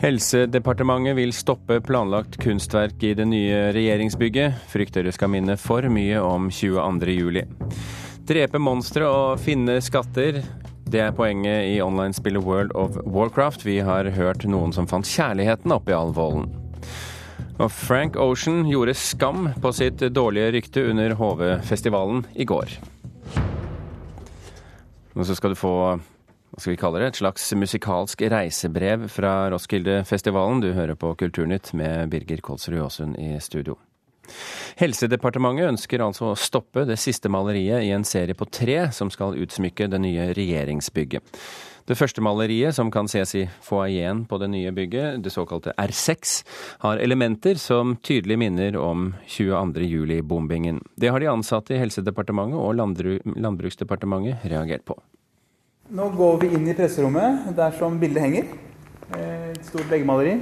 Helsedepartementet vil stoppe planlagt kunstverk i det nye regjeringsbygget. Frykter det skal minne for mye om 22.07. Drepe monstre og finne skatter. Det er poenget i online-spillet World of Warcraft. Vi har hørt noen som fant kjærligheten oppi all volden. Og Frank Ocean gjorde skam på sitt dårlige rykte under HV-festivalen i går. Og så skal du få hva skal vi kalle det, et slags musikalsk reisebrev fra Roskilde-festivalen. Du hører på Kulturnytt med Birger Kolsrud Aasund i studio. Helsedepartementet ønsker altså å stoppe det siste maleriet i en serie på tre som skal utsmykke det nye regjeringsbygget. Det første maleriet, som kan ses i foajeen på det nye bygget, det såkalte R6, har elementer som tydelig minner om 22.07-bombingen. Det har de ansatte i Helsedepartementet og Landbruksdepartementet reagert på. Nå går vi inn i presserommet, der som bildet henger. Et stort veggmaleri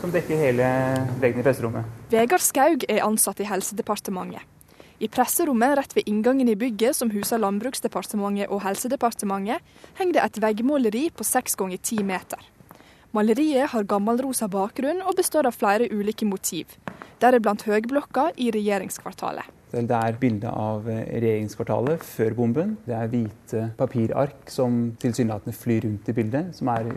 som dekker hele veggen i presserommet. Vegard Skaug er ansatt i Helsedepartementet. I presserommet rett ved inngangen i bygget som huser Landbruksdepartementet og Helsedepartementet, henger det et veggmåleri på seks ganger ti meter. Maleriet har gammelrosa bakgrunn og består av flere ulike motiv, deriblant høgblokka i regjeringskvartalet. Det er bilde av eh, regjeringskvartalet før bomben. Det er hvite papirark som tilsynelatende flyr rundt i bildet, som er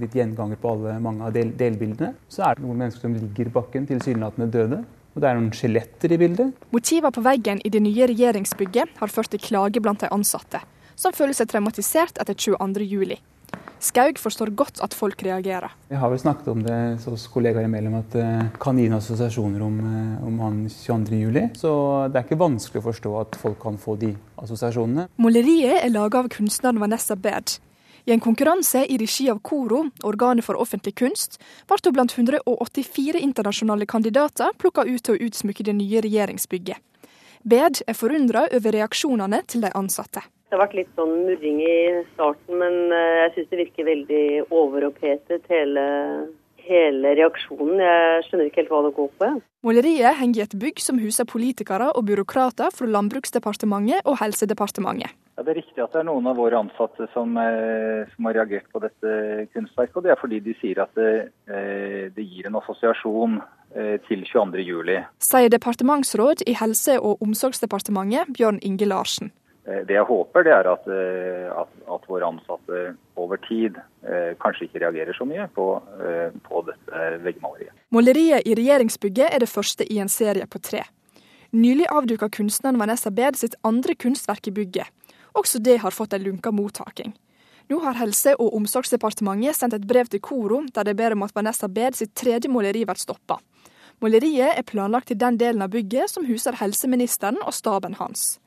litt gjenganger på alle, mange av del delbildene. Så er det noen mennesker som ligger i bakken, tilsynelatende døde. Og det er noen skjeletter i bildet. Motivene på veggen i det nye regjeringsbygget har ført til klage blant de ansatte, som føler seg traumatisert etter 22. Skaug forstår godt at folk reagerer. Jeg har vel snakket om det hos kollegaer imellom at det eh, kan gi noen assosiasjoner om, eh, om han 22.07. Så det er ikke vanskelig å forstå at folk kan få de assosiasjonene. Måleriet er laga av kunstneren Vanessa Baird. I en konkurranse i regi av KORO, organet for offentlig kunst, ble hun blant 184 internasjonale kandidater plukka ut til å utsmykke det nye regjeringsbygget. Baird er forundra over reaksjonene til de ansatte. Det har vært litt sånn murring i starten, men eh, jeg syns det virker veldig overopphetet, hele, hele reaksjonen. Jeg skjønner ikke helt hva det går på. Måleriet henger i et bygg som huser politikere og byråkrater fra Landbruksdepartementet og Helsedepartementet. Ja, det er riktig at det er noen av våre ansatte som, eh, som har reagert på dette kunstverket. og Det er fordi de sier at det, eh, det gir en assosiasjon til 22.07. Sier departementsråd i Helse- og omsorgsdepartementet Bjørn Inge Larsen. Eh, det jeg håper, det er at, eh, at, at våre ansatte over tid eh, kanskje ikke reagerer så mye på, eh, på dette veggmaleriet. Måleriet i regjeringsbygget er det første i en serie på tre. Nylig avduka kunstneren Vanessa Bed sitt andre kunstverk i bygget. Også det har fått en lunka mottaking. Nå har Helse- og omsorgsdepartementet sendt et brev til Koro der de ber om at Vanessa Bed sitt tredje måleri blir stoppa. Måleriet er planlagt i den delen av bygget som huser helseministeren og staben hans.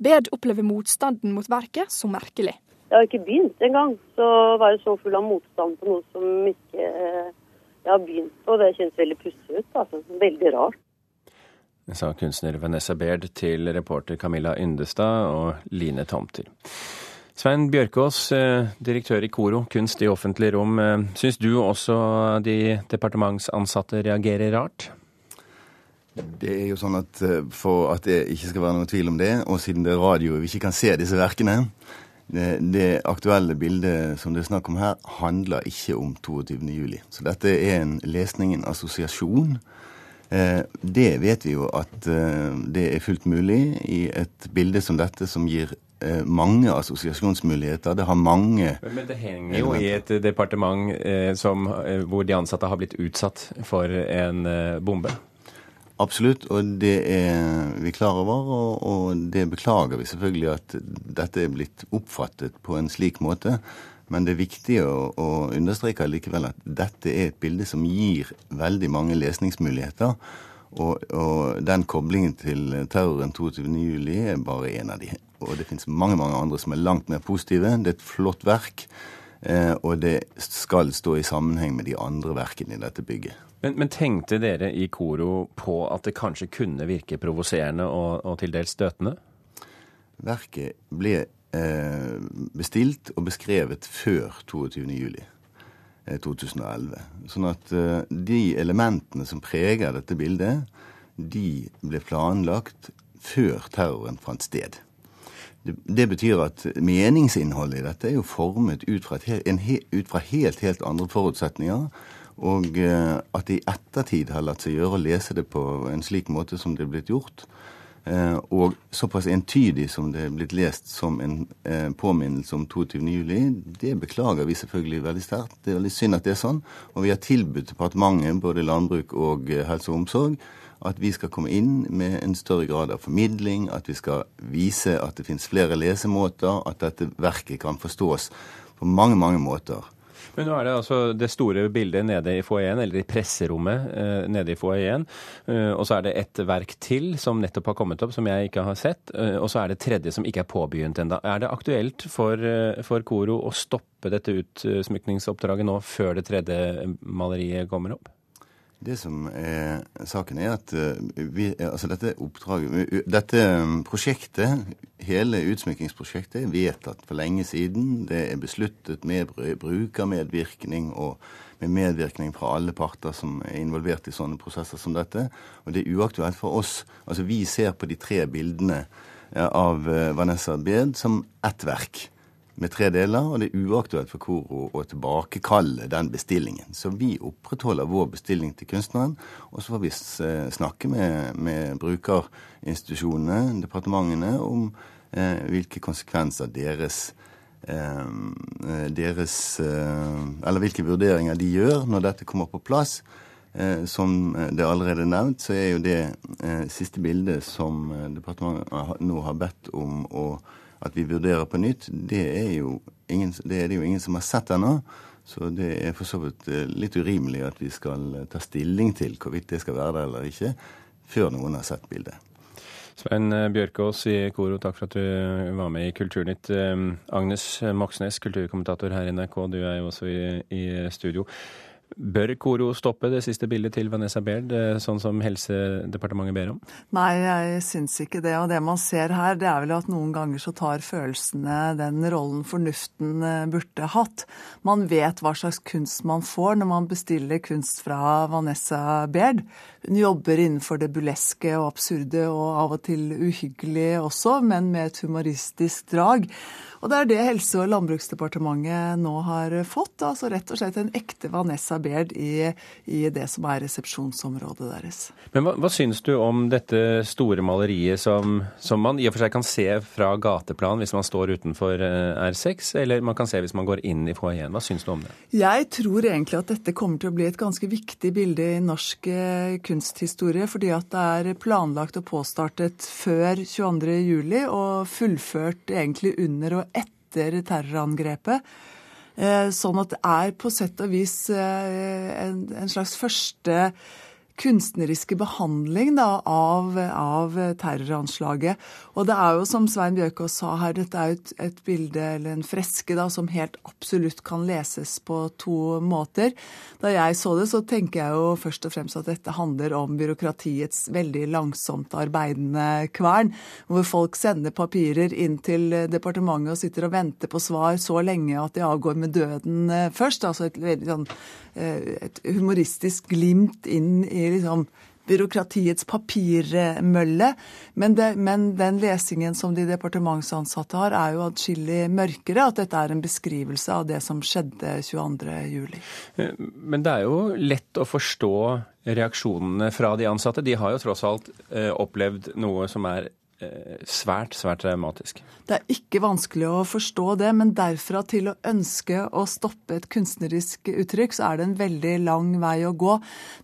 Bed opplever motstanden mot verket som merkelig. Jeg har ikke begynt engang, så å være så full av motstand på noe som ikke eh, jeg har begynt på, det kjennes veldig pussig ut. Altså. Veldig rart. Det sa kunstner Vanessa Baird til reporter Camilla Yndestad og Line Tomter. Svein Bjørkås, eh, direktør i KORO, kunst i offentlig rom. Eh, syns du også de departementsansatte reagerer rart? Det er jo sånn at eh, For at det ikke skal være noen tvil om det, og siden det er radio vi ikke kan se disse verkene det, det, aktuelle bildet som det er snakk om her, handler ikke om 22.07. Så dette er en lesning, en assosiasjon. Eh, det vet vi jo at eh, det er fullt mulig i et bilde som dette, som gir mange assosiasjonsmuligheter. Det har mange Men det henger jo i et departement som, hvor de ansatte har blitt utsatt for en bombe. Absolutt, og det er vi klar over. Og, og, det beklager vi selvfølgelig at dette er blitt oppfattet på en slik måte. Men det er viktig å, å understreke likevel at dette er et bilde som gir veldig mange lesningsmuligheter. Og, og den koblingen til terroren 22.07 er bare én av de. Og det finnes mange, mange andre som er langt mer positive. Det er et flott verk. Eh, og det skal stå i sammenheng med de andre verkene i dette bygget. Men, men, tenkte dere i Koro på at det kanskje kunne virke provoserende og, og til dels støtende? Verket ble eh, bestilt og beskrevet før 22.07. 2011. Eh, sånn at eh, de elementene som preger dette bildet, de ble planlagt før terroren fant sted. Det, det, betyr at meningsinnholdet i dette er jo formet ut fra, et, en, ut fra helt, helt andre forutsetninger. Og eh, at det i ettertid har latt seg gjøre å lese det på en slik måte som det er blitt gjort. Eh, og såpass entydig som det er blitt lest som en eh, påminnelse om 22.07, det beklager vi selvfølgelig veldig sterkt. Det er veldig synd at det er sånn. Og vi har tilbudt departementet, både landbruk og helse og omsorg, at vi skal komme inn med en større grad av formidling, at vi skal vise at det finnes flere lesemåter, at dette verket kan forstås på mange, mange måter. Men nå er det altså det store bildet nede i foajeen, eller i presserommet eh, nede i foajeen. Eh, og så er det et verk til som nettopp har kommet opp, som jeg ikke har sett. Eh, og så er det tredje som ikke er påbegynt ennå. Er det aktuelt for, eh, for Koro å stoppe dette utsmykningsoppdraget nå, før det tredje maleriet kommer opp? Det som er saken, er at eh, vi, altså dette oppdraget Dette um, prosjektet, hele utsmykkingsprosjektet, er vedtatt for lenge siden. Det er besluttet med brukermedvirkning og med medvirkning fra alle parter som er involvert i sånne prosesser som dette. Og det er uaktuelt for oss. Altså Vi ser på de tre bildene eh, av eh, Vanessa Bed som ett verk med tre deler, og det er uaktuelt for Koro å tilbakekalle den bestillingen. Så vi opprettholder vår bestilling til kunstneren, og så får vi eh, snakke med, med brukerinstitusjonene, departementene, om eh, hvilke konsekvenser deres eh, deres eh, Eller hvilke vurderinger de gjør når dette kommer på plass. Eh, som det allerede er nevnt, så er jo det eh, siste bildet som departementet nå har bedt om å at vi vurderer på nytt, det er, ingen, det er det jo ingen som har sett ennå. Så det er for så vidt eh, litt urimelig at vi skal eh, ta stilling til hvorvidt det skal være der eller ikke, før noen har sett bildet. Svein eh, Bjørkås i Koro, takk for at du var med i Kulturnytt. Agnes Moxnes, kulturkommentator her i NRK, du er jo også i, i studio. Bør Koro stoppe det siste bildet til Vanessa Baird, eh, sånn som Helsedepartementet ber om? Nei, jeg syns ikke det. Og det man ser her, det er vel at noen ganger så tar følelsene den rollen fornuften eh, burde hatt. Man vet hva slags kunst man får når man bestiller kunst fra Vanessa Baird. Hun jobber innenfor det buleske og absurde og av og til uhyggelige også, men med et humoristisk drag. Og det er det Helse- og landbruksdepartementet nå har fått. altså Rett og slett en ekte Vanessa Baird i, i det som er resepsjonsområdet deres. Men hva, hva syns du om dette store maleriet som, som, man i og for seg kan se fra gateplan hvis man står utenfor eh, R6, eller man kan se hvis man går inn i foajeen? Hva syns du om det? Jeg tror egentlig at dette kommer til å bli et ganske viktig bilde i norsk eh, kunsthistorie, fordi at det er planlagt og påstartet før 22.07. og fullført egentlig under og etter terrorangrepet. Eh, sånn at det er på sett og vis eh, en, en slags første kunstneriske behandling da, av, av, terroranslaget. Og det er jo som Svein Bjørkås sa her, dette er et, et, bilde eller en freske da, som helt absolutt kan leses på to måter. Da jeg så det, så tenker jeg jo først og fremst at dette handler om byråkratiets veldig langsomt arbeidende kvern, hvor folk sender papirer inn til departementet og sitter og venter på svar så lenge at de avgår med døden eh, først. Altså et veldig sånn Eh, et humoristisk glimt inn i liksom byråkratiets papirmølle. Men, det, men, den lesingen som de departementsansatte har, er jo atskillig mørkere. At dette er en beskrivelse av det som skjedde 22.07. Eh, men det er jo lett å forstå reaksjonene fra de ansatte. De har jo tross alt eh, opplevd noe som er svært, svært traumatisk. Det er ikke vanskelig å forstå det, men derfra til å ønske å stoppe et kunstnerisk uttrykk, så er det en veldig lang vei å gå.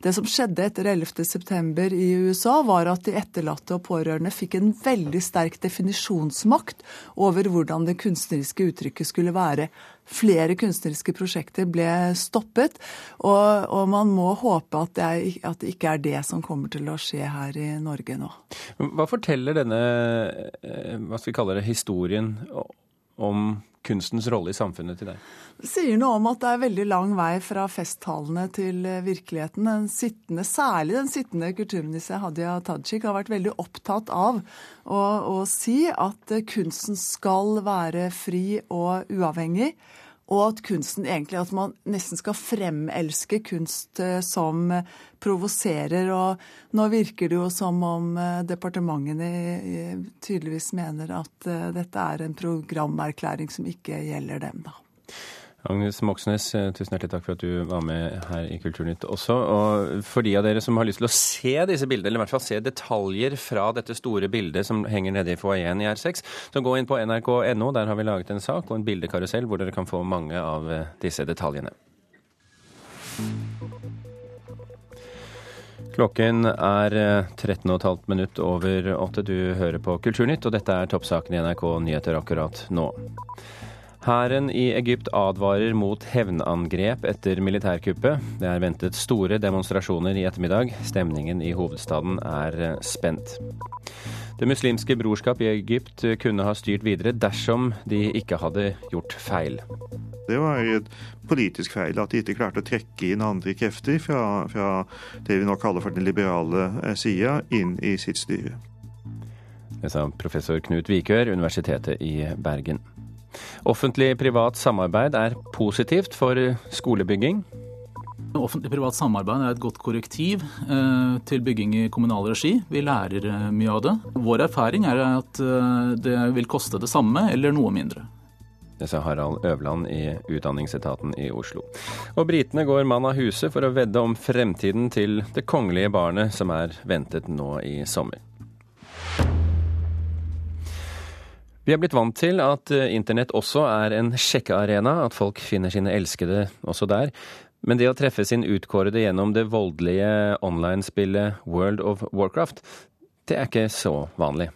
Det som skjedde etter 11.9 i USA, var at de etterlatte og pårørende fikk en veldig sterk definisjonsmakt over hvordan det kunstneriske uttrykket skulle være. Flere kunstneriske prosjekter ble stoppet, og, og man må håpe at det, er, at det, ikke er det som kommer til å skje her i Norge nå. Hva forteller denne eh, hva skal vi kalle det, historien om kunstens rolle i samfunnet til deg? Det sier noe om at det er veldig lang vei fra festtalene til eh, virkeligheten. Den sittende, særlig den sittende kulturminister Hadia Tajik har vært veldig opptatt av å, å si at kunsten skal være fri og uavhengig Og at kunsten egentlig At man nesten skal fremelske kunst eh, som provoserer. Og nå virker det jo som om departementene tydeligvis mener at dette er en programerklæring som ikke gjelder dem, da. Agnes Moxnes, eh, tusen hjertelig takk for at du var med her i Kulturnytt også. Og for de av dere som har lyst til å se disse bildene, eller i hvert fall se detaljer fra dette store bildet som henger nede i foajeen i R6, så gå inn på nrk.no. Der har vi laget en sak og en bildekarusell hvor dere kan få mange av eh, disse detaljene. Klokken er 13,5 eh, minutt over åtte. Du hører på Kulturnytt, og dette er toppsaken i NRK Nyheter akkurat nå. Hæren i Egypt advarer mot hevnangrep etter militærkuppet. Det er ventet store demonstrasjoner i ettermiddag. Stemningen i hovedstaden er eh, spent. Det muslimske brorskap i Egypt kunne ha styrt videre dersom de ikke hadde gjort feil. Det var et politisk feil at de ikke klarte å trekke inn andre krefter fra, fra det vi nå kaller for den liberale eh, sida, inn i sitt styre. Det sa professor Knut Vikør, Universitetet i Bergen. Offentlig-privat samarbeid er positivt for skolebygging. Offentlig-privat samarbeid er et godt korrektiv eh, til bygging i kommunal regi. Vi lærer eh, mye av det. Vår erfaring er at eh, det vil koste det samme eller noe mindre. Det sa Harald Øvland i Utdanningsetaten i Oslo. Og britene går mann av huset for å vedde om fremtiden til det kongelige barnet som er ventet nå i sommer. Vi er blitt vant til at eh, internett også er en sjekkearena, at folk finner sine elskede også der. Men det å treffe sin utkårede gjennom det voldelige online-spillet World of Warcraft, det er ikke så vanlig.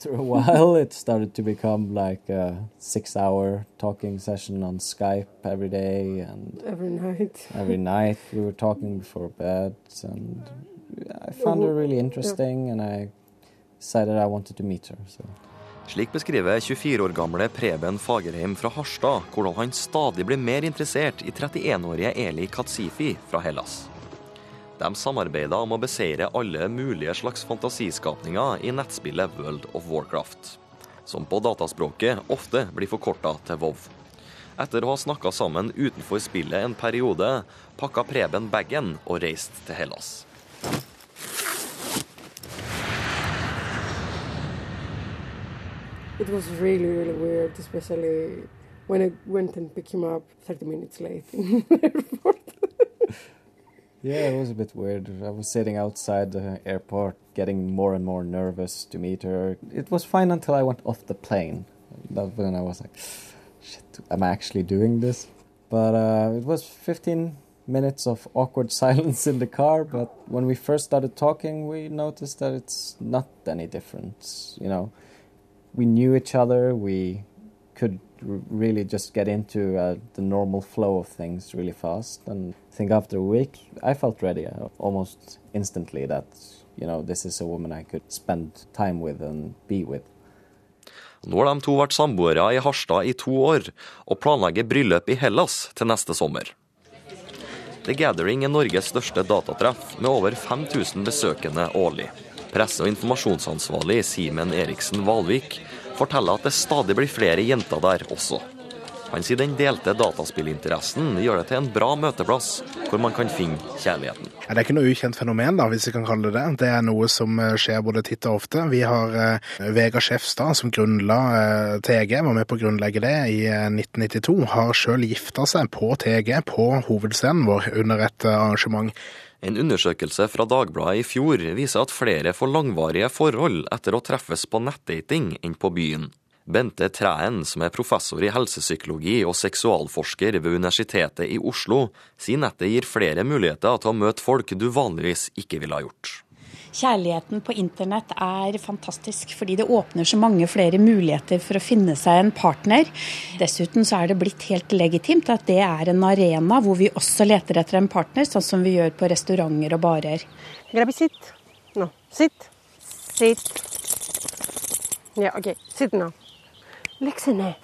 After a while, it started to become like a six-hour talking session on Skype every day and every night. every night we were talking before bed, and I found her really interesting, and I decided I wanted to meet her. So. Slik beskriver 24 år gamle Preben Fagerheim fra Harstad hvordan han stadig blir mer interessert i 31-årige Eli Katsifi fra Hellas. De samarbeider om å beseire alle mulige slags fantasiskapninger i nettspillet World of Warcraft, som på dataspråket ofte blir forkorta til WoW. Etter å ha snakka sammen utenfor spillet en periode, pakka Preben bagen og reiste til Hellas. It was really, really weird, especially when I went and picked him up 30 minutes late in the airport. Yeah, it was a bit weird. I was sitting outside the airport, getting more and more nervous to meet her. It was fine until I went off the plane. That's when I was like, shit, am I actually doing this? But uh, it was 15 minutes of awkward silence in the car. But when we first started talking, we noticed that it's not any different. You know, we knew each other. We could really just get into uh, the normal flow of things really fast. And I think after a week, I felt ready uh, almost instantly that, you know, this is a woman I could spend time with and be with. Nå har de to vært samboere i Harstad i to år, og planlegger bryllup i Hellas til neste sommer. The Gathering er Norges største datatreff, med over 5000 besøkende årlig. Presse- og informasjonsansvarlig Simen Eriksen Valvik forteller at det stadig blir flere jenter der også. Han sier den delte dataspillinteressen gjør det til en bra møteplass, hvor man kan finne kjærligheten. Det er ikke noe ukjent fenomen, da, hvis vi kan kalle det det. Det er noe som eh, skjer både titt og ofte. Vi har eh, Vegard Skjefstad, som grunnla eh, TG, var med på å grunnlegge det i 1992. Eh, har sjøl gifta seg på TG, på hovedscenen vår, under et eh, arrangement. En undersøkelse fra Dagbladet i fjor viser at flere får langvarige forhold etter å treffes på nettdating enn på byen. Bente Træen, som er professor i helsepsykologi og seksualforsker ved Universitetet i Oslo, sier nettet gir flere muligheter til å møte folk du vanligvis ikke ville ha gjort. Kjærligheten på internett er fantastisk, fordi det åpner så mange flere muligheter for å finne seg en partner. Dessuten så er det blitt helt legitimt at det er en arena hvor vi også leter etter en partner, sånn som vi gjør på restauranter og barer. Grabbi, sitt. Nå, sitt. Sitt. Ja, OK. Sitt nå. Legg seg ned.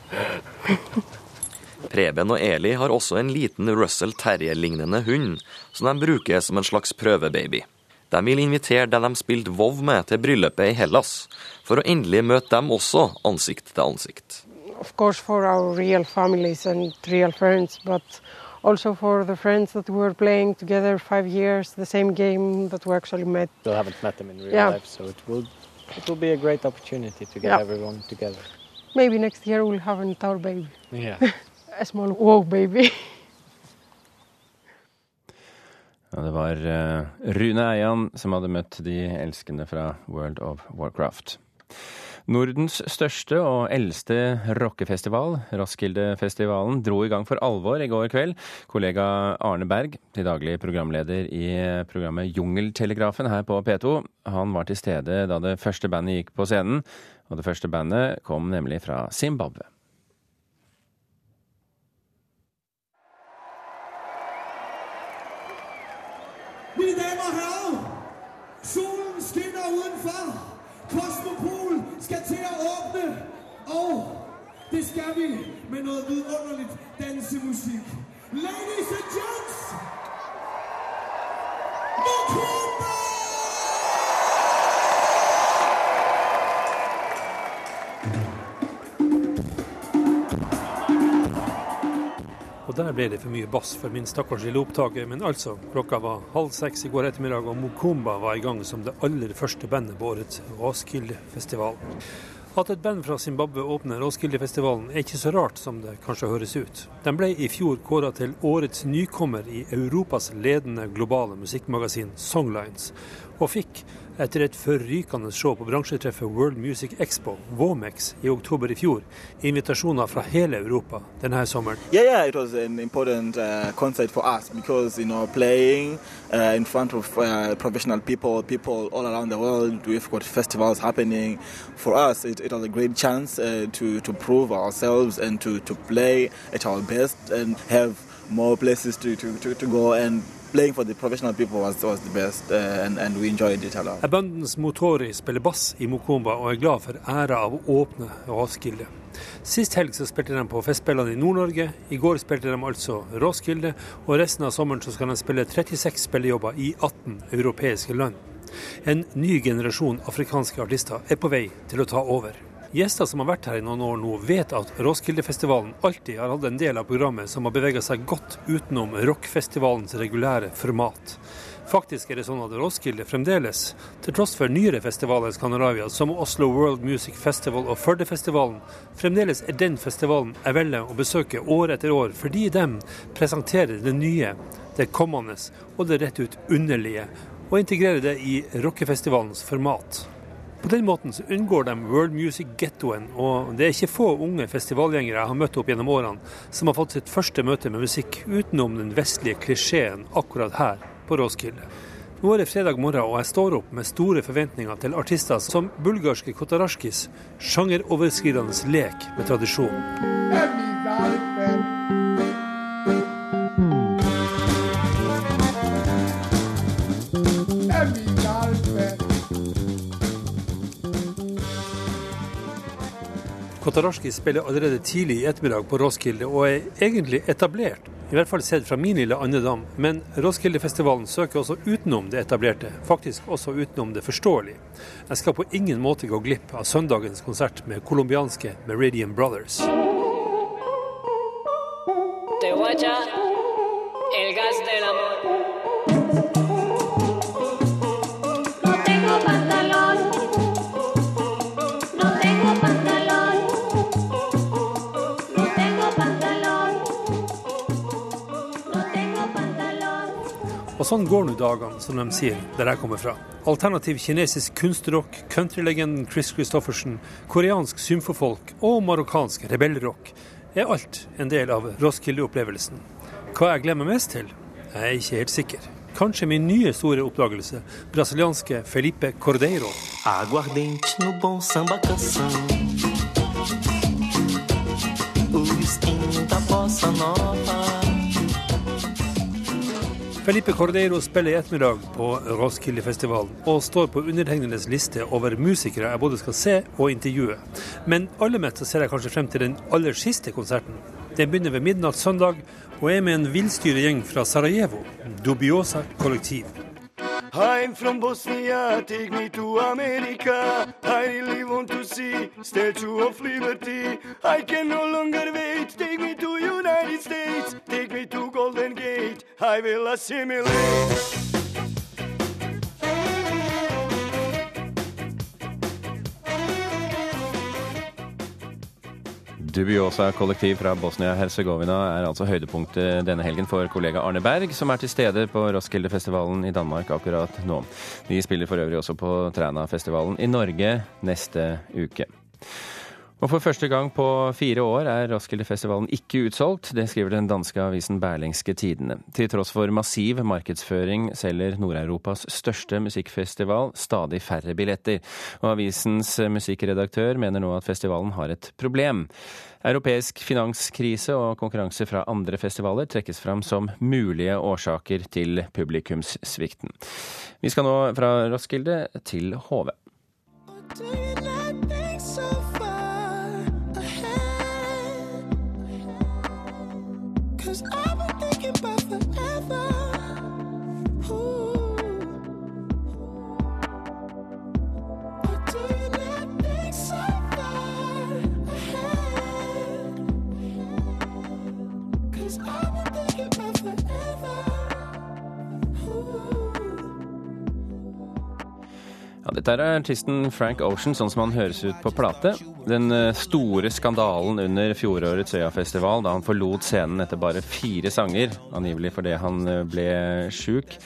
Preben og Eli har også en liten Russell Terrier-lignende hund, som de bruker som en slags prøvebaby. De vil invitere den de spilte WoW med til bryllupet i Hellas, for å endelig møte dem også ansikt til ansikt. Of course, for our real families and real friends, but also for the friends that were playing together five years, the same game that we actually met. Still haven't met them in real Yeah. life, so it will it will be a great opportunity to get Yeah. everyone together. Maybe next year we'll have an tower baby, Yeah. a small wow baby. Ja, det var eh, Rune Eian som hadde møtt de elskende fra World of Warcraft. Nordens største og eldste rockefestival, Roskildefestivalen, dro i gang for alvor i går kveld. Kollega Arne Berg, til daglig programleder i programmet Jungeltelegrafen her på P2, han var til stede da det første bandet gikk på scenen. Og det første bandet kom nemlig fra Zimbabwe. Mine damer og herrer, solen skinner udenfor. Kosmopol skal til å åpne. Og det skal vi med noe vidunderligt dansemusikk. Ladies and gents, Mokumba! Der ble det for mye bass for min stakkars lille opptaker. Men altså, klokka var halv seks i går ettermiddag, og Mokumba var i gang som det aller første bandet på årets Roskilde-festival. At et band fra Zimbabwe åpner Roskilde-festivalen er ikke så rart som det kanskje høres ut. De ble i fjor kåra til årets nykommer i Europas ledende globale musikkmagasin Songlines, og fikk, etter et forrykende show på bransjetreffet World Music Expo, Womex, i oktober i fjor, invitasjoner fra hele Europa denne sommeren. Yeah, yeah, it was an important uh, for us because you know playing uh, front of uh, professional people, people all around the world. We've got festivals. For us, it, it was a great chance uh, to to prove ourselves and to to best and have more places to to, to, to go and. Playing for the professional people was, was the best, uh, and, and we enjoyed it a lot. Abundance Motori spiller bass i Mokumba og er glad for æra av å Roskilde. Sist helg så spilte de på Festspillene i Nord-Norge. I går de altså Roskilde, og resten av sommeren så skal de spille 36 spillejobber i 18 europeiske land. En ny generasjon afrikanske artister er på vei til å ta over. Gjester som har vært her i noen år nå, vet at Roskildefestivalen alltid har hatt en del av programmet som har bevega seg godt utenom rockfestivalens regulære format. Faktisk er det sånn at Roskilde fremdeles, til tross for nyere festivaler i Skandinavia, som Oslo World Music Festival og Førdefestivalen, fremdeles er den festivalen jeg velger å besøke år etter år, fordi de presenterer det nye, det kommende og det rett ut underlige, og integrerer det i rockefestivalens format. På den måten så unngår de World Music Gettoen, og det er ikke få unge festivalgjengere jeg har møtt opp gjennom årene som har fått sitt første møte med musikk utenom den vestlige klisjeen akkurat her på Roskilde. Nå er det fredag morgen, og jeg står opp med store forventninger til artister som bulgarske Kotarashkis, sjangeroverskridende lek med tradisjonen. Kotarashki spiller allerede tidlig i ettermiddag på Roskilde og er egentlig etablert, i hvert fall sett fra min lille andedam. Men Roskildefestivalen søker også utenom det etablerte, faktisk også utenom det forståelige. Jeg skal på ingen måte gå glipp av søndagens konsert med colombianske Meridian Brothers. Det guacha Sånn går nå dagene, som de sier der jeg kommer fra. Alternativ kinesisk kunstrock, countrylegenden Chris Christoffersen, koreansk symfofolk og marokkansk rebellrock er alt en del av Roskilde-opplevelsen. Hva jeg glemmer mest til? Jeg er ikke helt sikker. Kanskje min nye store oppdagelse, brasilianske Felipe Cordeiro. Aguardente no bom samba canção. O espinho da bossa nova. Felipe Cordeiro spiller i ettermiddag på Roskildefestivalen og står på undertegnedes liste over musikere jeg både skal se og intervjue. Men aller mest ser jeg kanskje frem til den aller siste konserten. Den begynner ved midnatt søndag og er med en villstyregjeng fra Sarajevo, Dubiosa kollektiv. I'm from Bosnia, take me to America. I really want to see Statue of Liberty. I can no longer wait. Take me to United States. Take me to Golden Gate. I will assimilate. Dubiosa kollektiv fra Bosnia-Hercegovina er altså høydepunktet denne helgen for kollega Arne Berg, som er til stede på Roskilde-festivalen i Danmark akkurat nå. De spiller for øvrig også på Træna-festivalen i Norge neste uke. Og For første gang på fire år er Roskilde-festivalen ikke utsolgt. Det skriver den danske avisen Berlingske Tidene. Til tross for massiv markedsføring selger Nord-Europas største musikkfestival stadig færre billetter. Og avisens musikkredaktør mener nå at festivalen har et problem. Europeisk finanskrise og konkurranse fra andre festivaler trekkes fram som mulige årsaker til publikumssvikten. Vi skal nå fra Roskilde til HV. Dette er artisten Frank Ocean, sånn som han høres ut på plate. Den eh, store skandalen under fjorårets Øyafestival, da han forlot scenen etter bare fire sanger, angivelig fordi han eh, ble sjuk.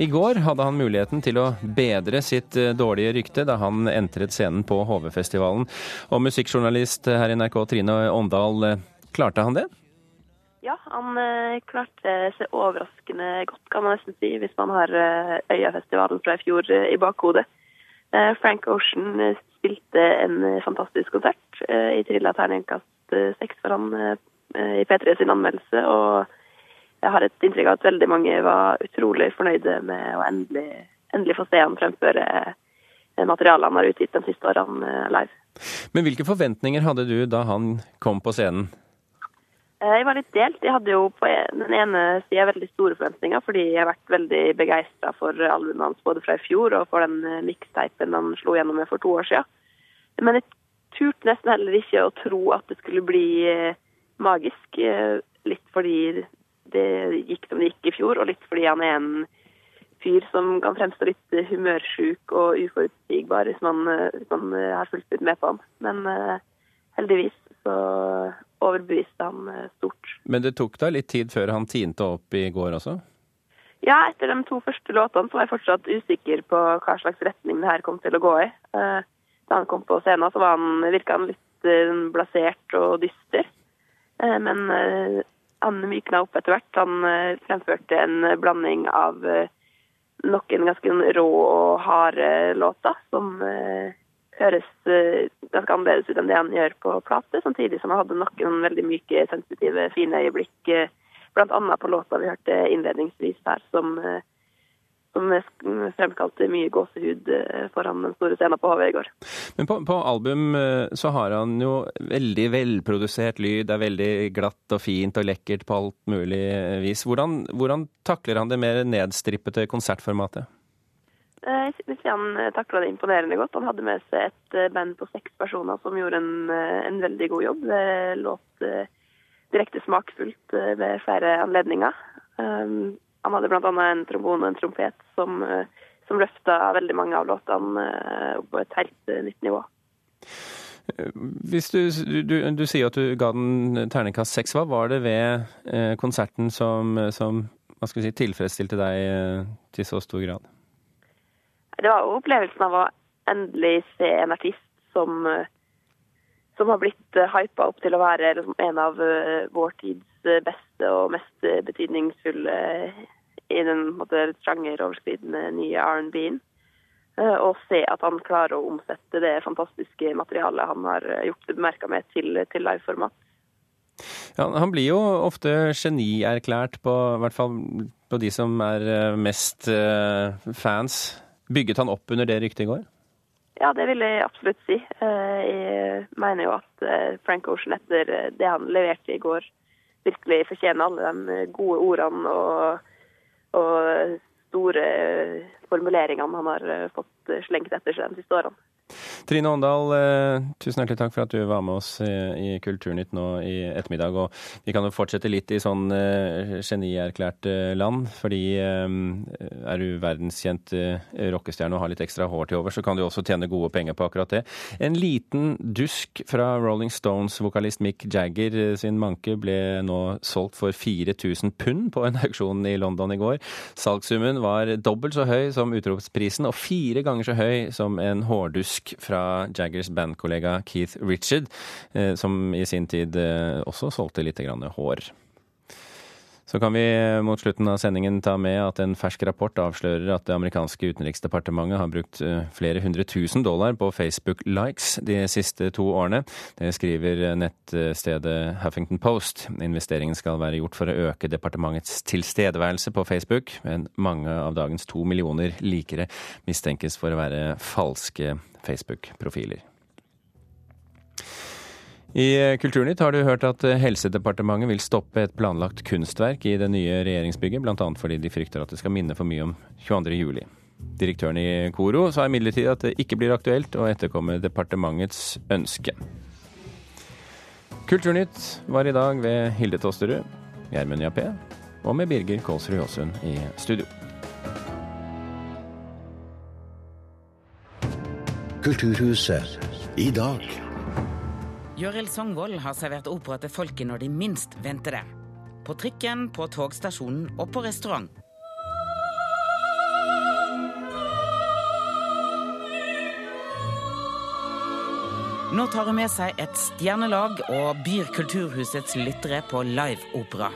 I går hadde han muligheten til å bedre sitt eh, dårlige rykte da han entret scenen på HV-festivalen. Og musikkjournalist her i NRK, Trine Åndal, klarte han det? Ja, han klarte seg overraskende godt, kan man nesten si, hvis man har Øyafestivalen fra i fjor i bakhodet. Eh, Frank Ocean eh, spilte en eh, fantastisk konsert i Trilla terningkast seks for han i P3 sin anmeldelse, og jeg har et inntrykk av at veldig mange var utrolig fornøyde med å endelig, endelig få se han fremføre materialet han har utgitt de siste årene live. Men hvilke forventninger hadde du da han kom på scenen? Eh, Jeg var litt delt. Jeg hadde jo på den ene sida veldig store forventninger, fordi jeg har vært veldig begeistra for albumet hans både fra i fjor og for den miksteipen han slo gjennom med for to år siden. Men jeg turte nesten heller ikke å tro at det skulle bli eh, magisk. eh, Litt fordi det gikk som det gikk i fjor, og litt fordi han er en fyr som kan fremstå litt eh, humørsjuk og uforutsigbar hvis man, eh, hvis man eh, har fulgt litt med på ham. Men eh, heldigvis så overbeviste han eh, stort. Men det tok da litt tid før han tinte opp i går også? Ja, etter de to første låtene så var jeg fortsatt usikker på hva slags retning det her kom til å gå i. Eh, Da han kom på scenen, så var han, virka han litt eh, blasert og dyster. Men han mykna opp etter hvert. Han fremførte en blanding av noen ganske rå og harde låter, som høres eh, ganske annerledes ut enn det han gjør på plate, samtidig som han hadde noen veldig myke, sensitive, fine øyeblikk, bl.a. blant annet på låta vi hørte innledningsvis her, som, eh, som fremkalte mye gåsehud eh, foran den store scenen på HV i går. Men på, på album eh, så har han jo veldig velprodusert lyd, det er veldig glatt og fint og lekkert på alt mulig eh, vis. Hvordan, hvordan takler han det mer nedstrippete konsertformatet? Eh, Jeg synes han takla det imponerende godt. Han hadde med seg et eh, band på seks personer som gjorde en, eh, en veldig god jobb. Det låt eh, direkte smakfullt eh, ved flere anledninger. Um, Han hadde bl.a. en trombone og en trompet som, eh, som løfta veldig mange av låtene eh, opp på et helt eh, nytt nivå. Hvis du, du, du sier at du ga den terningkast seks, hva var det ved eh, konserten som, som si, tilfredsstilte deg eh, til så stor grad? Det var opplevelsen av å endelig se en artist som, eh, som har blitt eh, hypa opp til å være liksom, en av eh, vår tids beste og mest betydningsfulle i den måte, sjangeroverskridende nye R&B-en. Og se at han klarer å omsette det fantastiske materialet han har gjort bemerka med, til, til liveformat. Ja, han blir jo ofte genierklært på, i hvert fall på de som er mest fans. Bygget han opp under det ryktet i går? Ja, det vil jeg absolutt si. Eh, Jeg mener jo at eh, Frank Ocean etter eh, det han leverte i går, virkelig fortjener alle de gode ordene og, og store formuleringene han har fått slengt etter seg de siste årene. Trine Åndal, eh, tusen hjertelig takk for at du var med oss i, i Kulturnytt nå i ettermiddag. Og vi kan jo fortsette litt i sånn eh, genierklært eh, land. Fordi eh, er du verdenskjent eh, rockestjerne og har litt ekstra hår til over, så kan du også tjene gode penger på akkurat det. En liten dusk fra Rolling Stones-vokalist Mick Jagger eh, sin manke ble nå solgt for 4000 pund på en auksjon i London i går. Salgssummen var dobbelt så høy som utropsprisen, og fire ganger så høy som en hårdusk fra Jaggers bandkollega Keith Richard, eh, som i sin tid eh, også solgte litt hår. Så kan vi eh, mot slutten av sendingen ta med at en fersk rapport avslører at det amerikanske utenriksdepartementet har brukt flere hundre tusen dollar på Facebook-likes de siste to årene. Det skriver nettstedet Huffington Post. Investeringen skal være gjort for å øke departementets tilstedeværelse på Facebook, men mange av dagens to millioner likere mistenkes for å være falske Facebook-profiler. I Kulturnytt har du hørt at Helsedepartementet vil stoppe et planlagt kunstverk i det nye regjeringsbygget, bl.a. fordi de frykter at det skal minne for mye om 22. juli. Direktøren i Koro sa imidlertid at det ikke blir aktuelt å etterkomme departementets ønske. Kulturnytt var i dag ved Hilde Tosterud, Gjermund Jappé og med Birger Kålsrud Jåsund i studio. Kulturhuset i dag. Jørild Songvold har servert opera til folket når de minst venter det. På trikken, på togstasjonen og på restaurant. Nå tar hun med seg et stjernelag og byr Kulturhusets lyttere på liveopera.